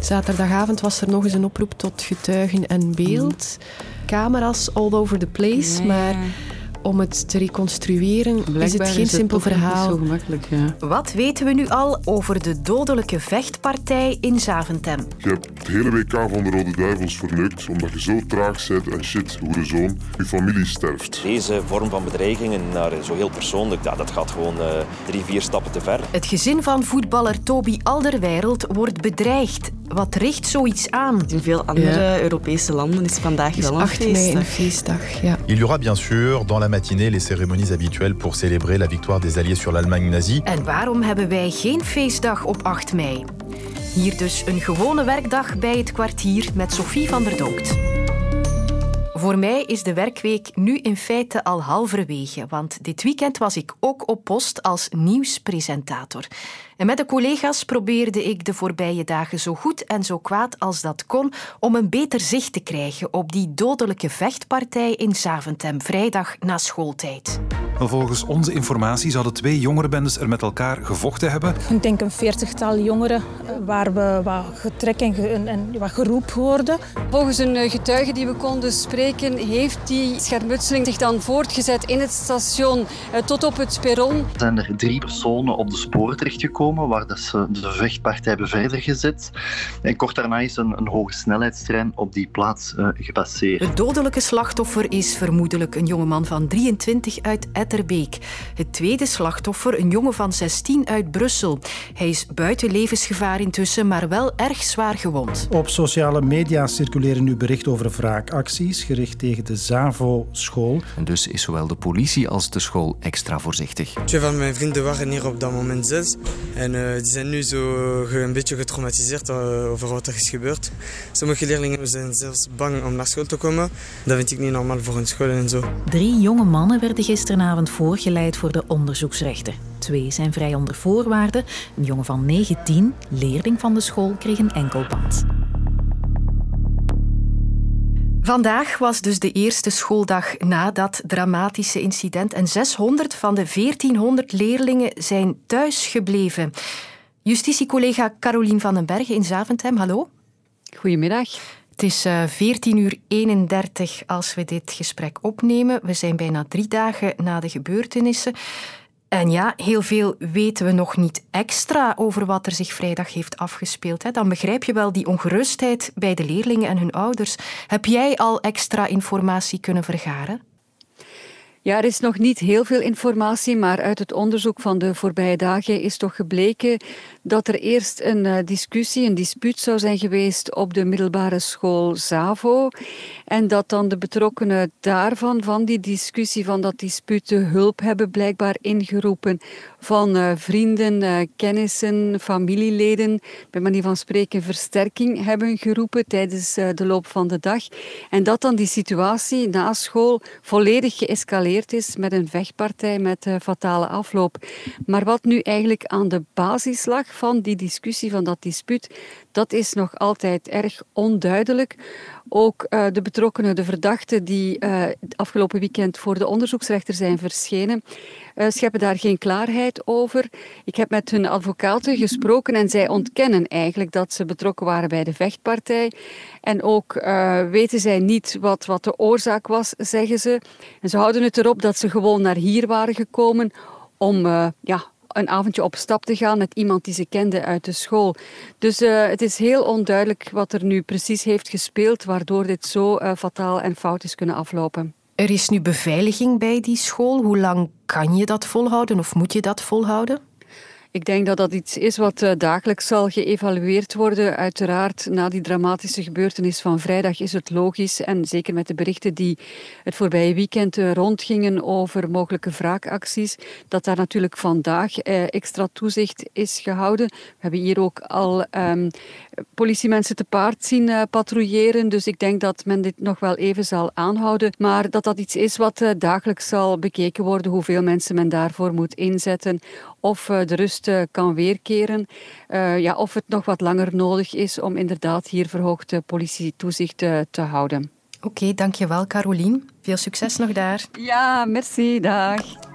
Zaterdagavond was er nog eens een oproep tot getuigen en beeld. Camera's all over the place, maar om het te reconstrueren is het geen simpel verhaal. Niet zo gemakkelijk, ja. Wat weten we nu al over de dodelijke vechtpartij in Zaventem? Je hebt het hele WK van de Rode Duivels verneukt omdat je zo traag bent en shit, hoe de zoon, je familie sterft. Deze vorm van bedreigingen naar zo heel persoonlijk, ja, dat gaat gewoon uh, drie, vier stappen te ver. Het gezin van voetballer Toby Alderweireld wordt bedreigd. Wat richt zoiets aan? In veel andere ja. Europese landen is vandaag is wel een 8 feestdag. mei een feestdag. Ja. Il y aura bien sûr dans la matinée les cérémonies habituelles pour célébrer la victoire des Alliés sur l'Allemagne nazie. En waarom hebben wij geen feestdag op 8 mei? Hier dus een gewone werkdag bij het kwartier met Sophie van der Donkt. Voor mij is de werkweek nu in feite al halverwege, want dit weekend was ik ook op post als nieuwspresentator. En met de collega's probeerde ik de voorbije dagen zo goed en zo kwaad als dat kon om een beter zicht te krijgen op die dodelijke vechtpartij in Zaventem vrijdag na schooltijd. Volgens onze informatie zouden twee jongerenbendes er met elkaar gevochten hebben. Ik denk een veertigtal jongeren waar we wat getrek en, en wat geroep hoorden. Volgens een getuige die we konden spreken, heeft die schermutseling zich dan voortgezet in het station tot op het perron. Er zijn er drie personen op de sporen terechtgekomen waar dat ze de vechtpartij hebben verder gezet. En kort daarna is een, een hoge snelheidstrein op die plaats uh, gepasseerd. Het dodelijke slachtoffer is vermoedelijk een jongeman van 23 uit Etterbeek. Het tweede slachtoffer een jongen van 16 uit Brussel. Hij is buiten levensgevaar intussen, maar wel erg zwaar gewond. Op sociale media circuleren nu berichten over wraakacties gericht tegen de ZAVO-school. En dus is zowel de politie als de school extra voorzichtig. Twee van mijn vrienden waren hier op dat moment zes. En uh, die zijn nu zo een beetje getraumatiseerd uh, over wat er is gebeurd. Sommige leerlingen zijn zelfs bang om naar school te komen. Dat vind ik niet normaal voor een school en zo. Drie jonge mannen werden gisteravond voorgeleid voor de onderzoeksrechter. Twee zijn vrij onder voorwaarden. Een jongen van 19, leerling van de school, kreeg een enkelband. Vandaag was dus de eerste schooldag na dat dramatische incident en 600 van de 1400 leerlingen zijn thuisgebleven. Justitiecollega Carolien van den Bergen in Zaventem, hallo. Goedemiddag. Het is uh, 14 uur 31 als we dit gesprek opnemen. We zijn bijna drie dagen na de gebeurtenissen. En ja, heel veel weten we nog niet extra over wat er zich vrijdag heeft afgespeeld. Dan begrijp je wel die ongerustheid bij de leerlingen en hun ouders. Heb jij al extra informatie kunnen vergaren? Ja, er is nog niet heel veel informatie, maar uit het onderzoek van de voorbije dagen is toch gebleken dat er eerst een uh, discussie, een dispuut zou zijn geweest op de middelbare school Zavo. En dat dan de betrokkenen daarvan, van die discussie, van dat dispuut, de hulp hebben blijkbaar ingeroepen van uh, vrienden, uh, kennissen, familieleden, bij manier van spreken versterking hebben geroepen tijdens de loop van de dag. En dat dan die situatie na school volledig geëscaleerd is met een vechtpartij met uh, fatale afloop. Maar wat nu eigenlijk aan de basis lag van die discussie, van dat dispuut, dat is nog altijd erg onduidelijk. Ook uh, de betrokkenen, de verdachten die uh, afgelopen weekend voor de onderzoeksrechter zijn verschenen, uh, scheppen daar geen klaarheid over. Ik heb met hun advocaten gesproken en zij ontkennen eigenlijk dat ze betrokken waren bij de vechtpartij. En ook weten zij niet wat, wat de oorzaak was, zeggen ze. En ze houden het erop dat ze gewoon naar hier waren gekomen om ja, een avondje op stap te gaan met iemand die ze kende uit de school. Dus uh, het is heel onduidelijk wat er nu precies heeft gespeeld, waardoor dit zo uh, fataal en fout is kunnen aflopen. Er is nu beveiliging bij die school. Hoe lang kan je dat volhouden of moet je dat volhouden? Ik denk dat dat iets is wat uh, dagelijks zal geëvalueerd worden. Uiteraard, na die dramatische gebeurtenis van vrijdag is het logisch, en zeker met de berichten die het voorbije weekend uh, rondgingen over mogelijke wraakacties, dat daar natuurlijk vandaag uh, extra toezicht is gehouden. We hebben hier ook al um, politiemensen te paard zien patrouilleren, dus ik denk dat men dit nog wel even zal aanhouden. Maar dat dat iets is wat dagelijks zal bekeken worden, hoeveel mensen men daarvoor moet inzetten, of de rust kan weerkeren. Ja, of het nog wat langer nodig is om inderdaad hier verhoogd politietoezicht te, te houden. Oké, okay, dankjewel Carolien. Veel succes nog daar. Ja, merci. Dag.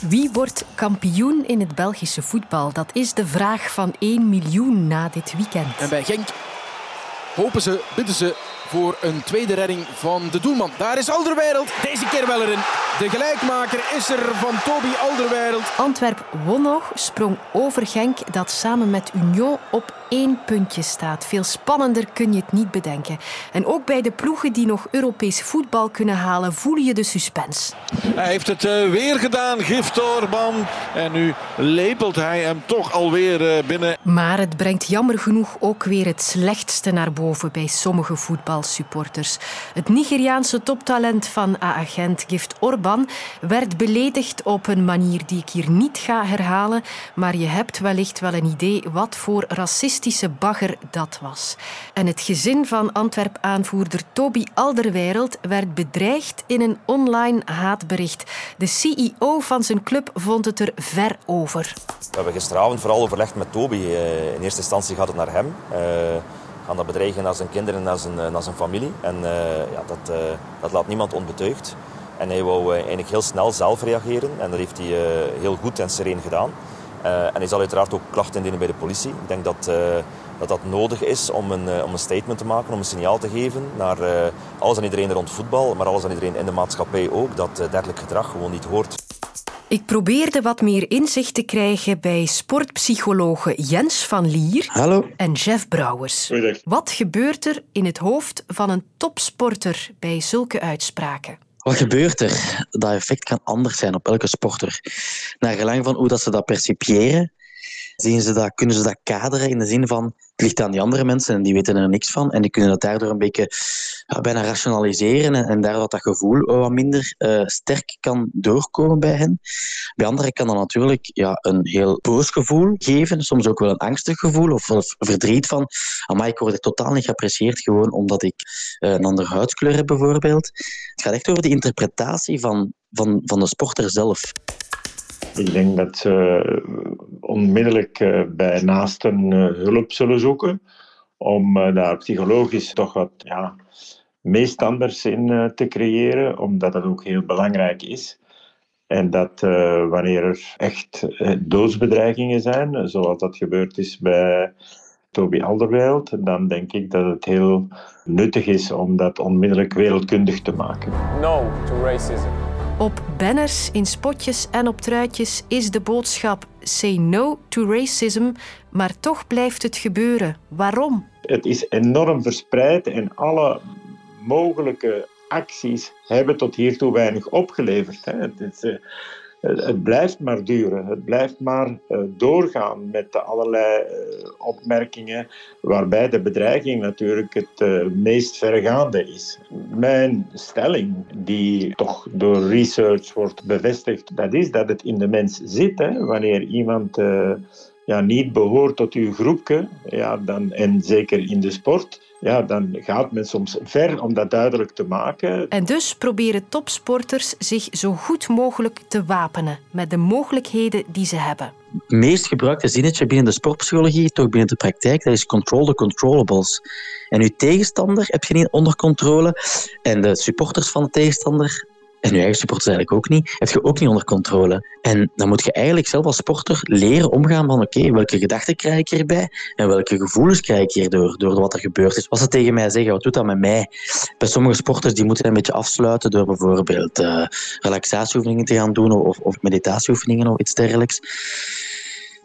Wie wordt kampioen in het Belgische voetbal? Dat is de vraag van 1 miljoen na dit weekend. En bij Genk hopen ze, bidden ze voor een tweede redding van de doelman. Daar is Alderweireld, deze keer wel erin. De gelijkmaker is er van Toby Alderweireld. Antwerp won nog, sprong over Genk, dat samen met Union op één puntje staat. Veel spannender kun je het niet bedenken. En ook bij de ploegen die nog Europees voetbal kunnen halen, voel je de suspense. Hij heeft het uh, weer gedaan, Giftorban. En nu lepelt hij hem toch alweer uh, binnen. Maar het brengt jammer genoeg ook weer het slechtste naar boven bij sommige voetbalsupporters. Het Nigeriaanse toptalent van A-agent Gift Orban werd beledigd op een manier die ik hier niet ga herhalen. Maar je hebt wellicht wel een idee wat voor bagger dat was. En het gezin van Antwerp-aanvoerder Toby Alderweireld werd bedreigd in een online haatbericht. De CEO van zijn club vond het er ver over. We hebben gisteravond vooral overlegd met Toby. Eh, in eerste instantie gaat het naar hem. Uh, gaan dat bedreigen naar zijn kinderen en naar zijn, naar zijn familie. En ja, dat, dat laat niemand onbetuigd. En hij wou eigenlijk heel snel zelf reageren. En dat heeft hij heel goed en sereen gedaan. Uh, en hij zal uiteraard ook klachten indienen bij de politie. Ik denk dat, uh, dat, dat nodig is om een, uh, om een statement te maken, om een signaal te geven naar alles en iedereen rond voetbal, maar alles en iedereen in de maatschappij ook, dat dergelijk gedrag gewoon niet hoort. Ik probeerde wat meer inzicht te krijgen bij sportpsychologen Jens van Lier Hallo. en Jeff Brouwers. Wat gebeurt er in het hoofd van een topsporter bij zulke uitspraken? Wat gebeurt er? Dat effect kan anders zijn op elke sporter. Naar gelang van hoe dat ze dat percipiëren, zien ze dat, kunnen ze dat kaderen in de zin van het ligt aan die andere mensen en die weten er niks van en die kunnen dat daardoor een beetje bijna rationaliseren en, en daar wat dat gevoel wat minder uh, sterk kan doorkomen bij hen. Bij anderen kan dat natuurlijk ja, een heel boos gevoel geven, soms ook wel een angstig gevoel of, verdriet van amai, ik word totaal niet geapprecieerd gewoon omdat ik uh, een andere huidskleur heb bijvoorbeeld. Het gaat echt over de interpretatie van, van, van de sporter zelf. Ik denk dat ze onmiddellijk bij naasten hulp zullen zoeken om daar psychologisch toch wat ja, meestanders in te creëren, omdat dat ook heel belangrijk is. En dat wanneer er echt doodsbedreigingen zijn, zoals dat gebeurd is bij Toby Alderweireld, dan denk ik dat het heel nuttig is om dat onmiddellijk wereldkundig te maken. No to racism. Op banners, in spotjes en op truitjes is de boodschap Say no to racism, maar toch blijft het gebeuren. Waarom? Het is enorm verspreid en alle mogelijke acties hebben tot hiertoe weinig opgeleverd. Hè. Het, is, uh, het blijft maar duren. Het blijft maar uh, doorgaan met de allerlei uh, opmerkingen, waarbij de bedreiging natuurlijk het meest vergaande is. Mijn stelling, die toch door research wordt bevestigd, dat is dat het in de mens zit. Hè. Wanneer iemand ja, niet behoort tot uw groepje, ja, dan, en zeker in de sport, ja, dan gaat men soms ver om dat duidelijk te maken. En dus proberen topsporters zich zo goed mogelijk te wapenen met de mogelijkheden die ze hebben. Het meest gebruikte zinnetje binnen de sportpsychologie, toch binnen de praktijk, dat is control the controllables. En uw tegenstander heb je niet onder controle en de supporters van de tegenstander en je eigen supporters eigenlijk ook niet, heb je ook niet onder controle. En dan moet je eigenlijk zelf als sporter leren omgaan van oké, welke gedachten krijg ik hierbij en welke gevoelens krijg ik hierdoor, door wat er gebeurd is. Als ze tegen mij zeggen, wat doet dat met mij? Bij sommige sporters die moeten een beetje afsluiten door bijvoorbeeld uh, relaxatieoefeningen te gaan doen of, of meditatieoefeningen of iets dergelijks.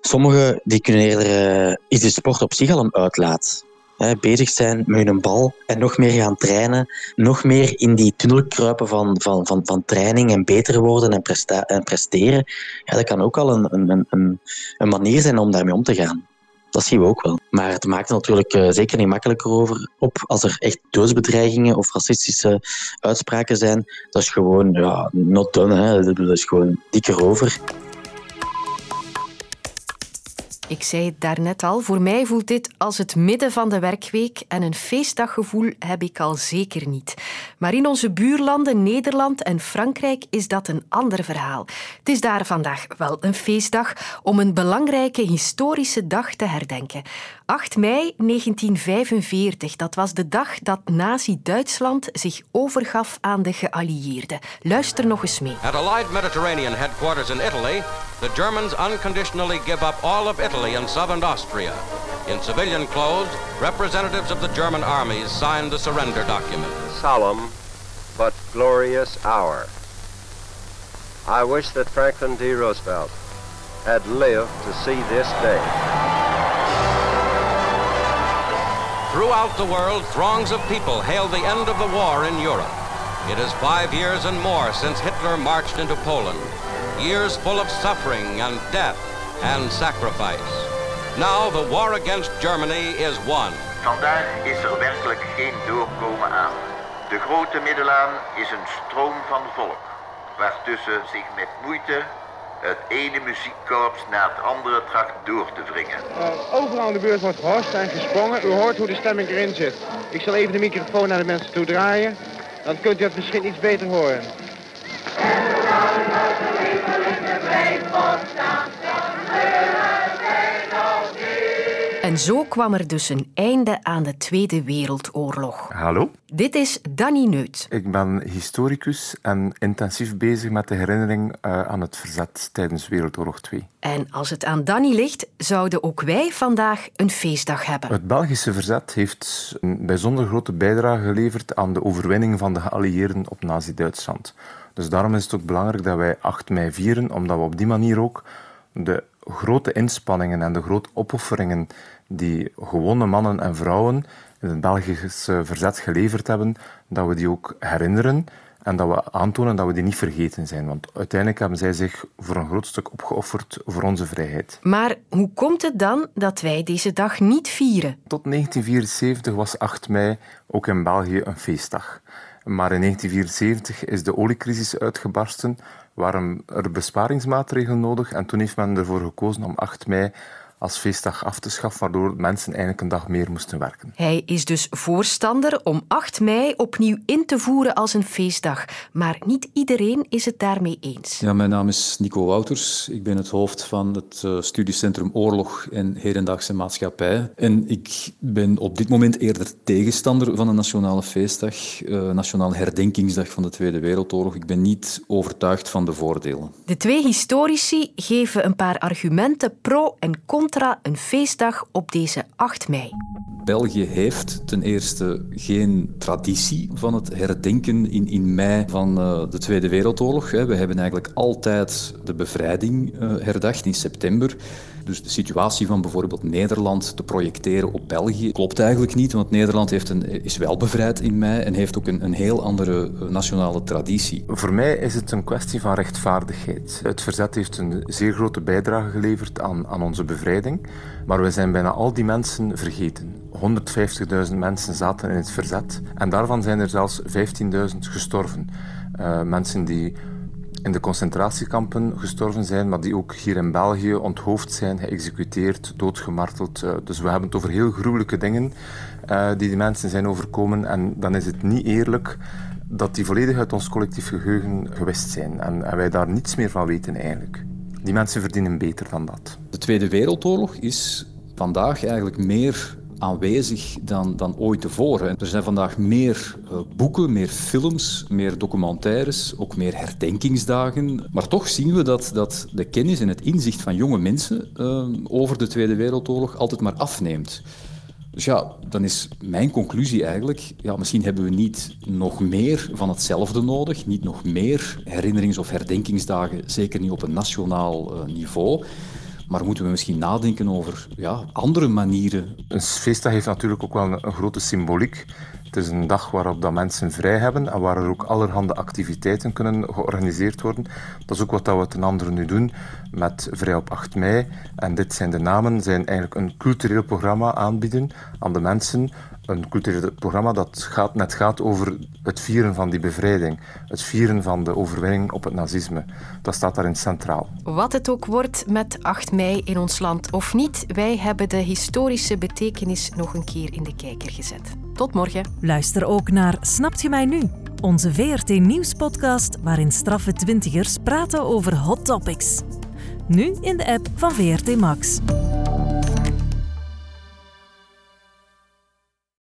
Sommigen die kunnen eerder uh, de sport op zich al een uitlaat bezig zijn met hun bal en nog meer gaan trainen, nog meer in die tunnel kruipen van, van, van, van training en beter worden en, presta en presteren, ja, dat kan ook al een, een, een, een manier zijn om daarmee om te gaan. Dat zien we ook wel. Maar het maakt er natuurlijk uh, zeker niet makkelijker over op als er echt doodsbedreigingen of racistische uitspraken zijn. Dat is gewoon, ja, not done. Hè. Dat is gewoon dikker over. Ik zei het daarnet al, voor mij voelt dit als het midden van de werkweek en een feestdaggevoel heb ik al zeker niet. Maar in onze buurlanden Nederland en Frankrijk is dat een ander verhaal. Het is daar vandaag wel een feestdag om een belangrijke historische dag te herdenken. 8 mei 1945, dat was de dag dat Nazi-Duitsland zich overgaf aan de geallieerden. Luister nog eens mee. At Allied Mediterranean headquarters in Italy, the Germans unconditionally give up all of Italy and southern Austria. In civilian clothes, representatives of the German armies signed the surrender document. Solemn but glorious hour. I wish that Franklin D. Roosevelt had lived to see this day. Throughout the world, throngs of people hail the end of the war in Europe. It is five years and more since Hitler marched into Poland. Years full of suffering and death and sacrifice. Now the war against Germany is won. Vandaag is er werkelijk geen doorkomen aan. De grote middelaan is een stroom van volk, waartussen zich met moeite het ene muziekkorps na het andere tracht door te wringen. Uh, overal aan de beurt wordt gehorst en gesprongen. U hoort hoe de stemming erin zit. Ik zal even de microfoon naar de mensen toe draaien. Dan kunt u het misschien iets beter horen. En zo kwam er dus een einde aan de Tweede Wereldoorlog. Hallo. Dit is Danny Neut. Ik ben historicus en intensief bezig met de herinnering uh, aan het verzet tijdens Wereldoorlog 2. En als het aan Danny ligt, zouden ook wij vandaag een feestdag hebben. Het Belgische verzet heeft een bijzonder grote bijdrage geleverd aan de overwinning van de geallieerden op Nazi-Duitsland. Dus daarom is het ook belangrijk dat wij 8 mei vieren, omdat we op die manier ook de grote inspanningen en de grote opofferingen die gewone mannen en vrouwen in het Belgische verzet geleverd hebben, dat we die ook herinneren en dat we aantonen dat we die niet vergeten zijn. Want uiteindelijk hebben zij zich voor een groot stuk opgeofferd voor onze vrijheid. Maar hoe komt het dan dat wij deze dag niet vieren? Tot 1974 was 8 mei ook in België een feestdag. Maar in 1974 is de oliecrisis uitgebarsten, waren er besparingsmaatregelen nodig en toen heeft men ervoor gekozen om 8 mei als feestdag af te schaffen, waardoor mensen eigenlijk een dag meer moesten werken. Hij is dus voorstander om 8 mei opnieuw in te voeren als een feestdag. Maar niet iedereen is het daarmee eens. Ja, mijn naam is Nico Wouters. Ik ben het hoofd van het uh, studiecentrum Oorlog en Hedendaagse Maatschappij. En ik ben op dit moment eerder tegenstander van een nationale feestdag, uh, nationale herdenkingsdag van de Tweede Wereldoorlog. Ik ben niet overtuigd van de voordelen. De twee historici geven een paar argumenten pro en contra een feestdag op deze 8 mei. België heeft ten eerste geen traditie van het herdenken in, in mei van uh, de Tweede Wereldoorlog. We hebben eigenlijk altijd de bevrijding uh, herdacht in september. Dus de situatie van bijvoorbeeld Nederland te projecteren op België klopt eigenlijk niet, want Nederland heeft een, is wel bevrijd in mei en heeft ook een, een heel andere nationale traditie. Voor mij is het een kwestie van rechtvaardigheid. Het verzet heeft een zeer grote bijdrage geleverd aan, aan onze bevrijding, maar we zijn bijna al die mensen vergeten. 150.000 mensen zaten in het verzet en daarvan zijn er zelfs 15.000 gestorven. Uh, mensen die in de concentratiekampen gestorven zijn, maar die ook hier in België onthoofd zijn, geëxecuteerd, doodgemarteld. Dus we hebben het over heel gruwelijke dingen uh, die die mensen zijn overkomen. En dan is het niet eerlijk dat die volledig uit ons collectief geheugen gewist zijn. En, en wij daar niets meer van weten eigenlijk. Die mensen verdienen beter dan dat. De Tweede Wereldoorlog is vandaag eigenlijk meer aanwezig dan, dan ooit tevoren. Er zijn vandaag meer uh, boeken, meer films, meer documentaires, ook meer herdenkingsdagen. Maar toch zien we dat, dat de kennis en het inzicht van jonge mensen uh, over de Tweede Wereldoorlog altijd maar afneemt. Dus ja, dan is mijn conclusie eigenlijk, ja, misschien hebben we niet nog meer van hetzelfde nodig, niet nog meer herinnerings- of herdenkingsdagen, zeker niet op een nationaal uh, niveau. Maar moeten we misschien nadenken over ja, andere manieren? Een feestdag heeft natuurlijk ook wel een, grote symboliek. Het is een dag waarop dat mensen vrij hebben en waar er ook allerhande activiteiten kunnen georganiseerd worden. Dat is ook wat we ten andere nu doen met Vrij op 8 mei. En dit zijn de namen, zijn eigenlijk een cultureel programma aanbieden aan de mensen een cultureel programma dat gaat, net gaat over het vieren van die bevrijding. Het vieren van de overwinning op het nazisme. Dat staat daarin centraal. Wat het ook wordt met 8 mei in ons land of niet, wij hebben de historische betekenis nog een keer in de kijker gezet. Tot morgen. Luister ook naar Snapt je mij nu? Onze VRT Nieuws-podcast waarin straffe twintigers praten over hot topics. Nu in de app van VRT Max.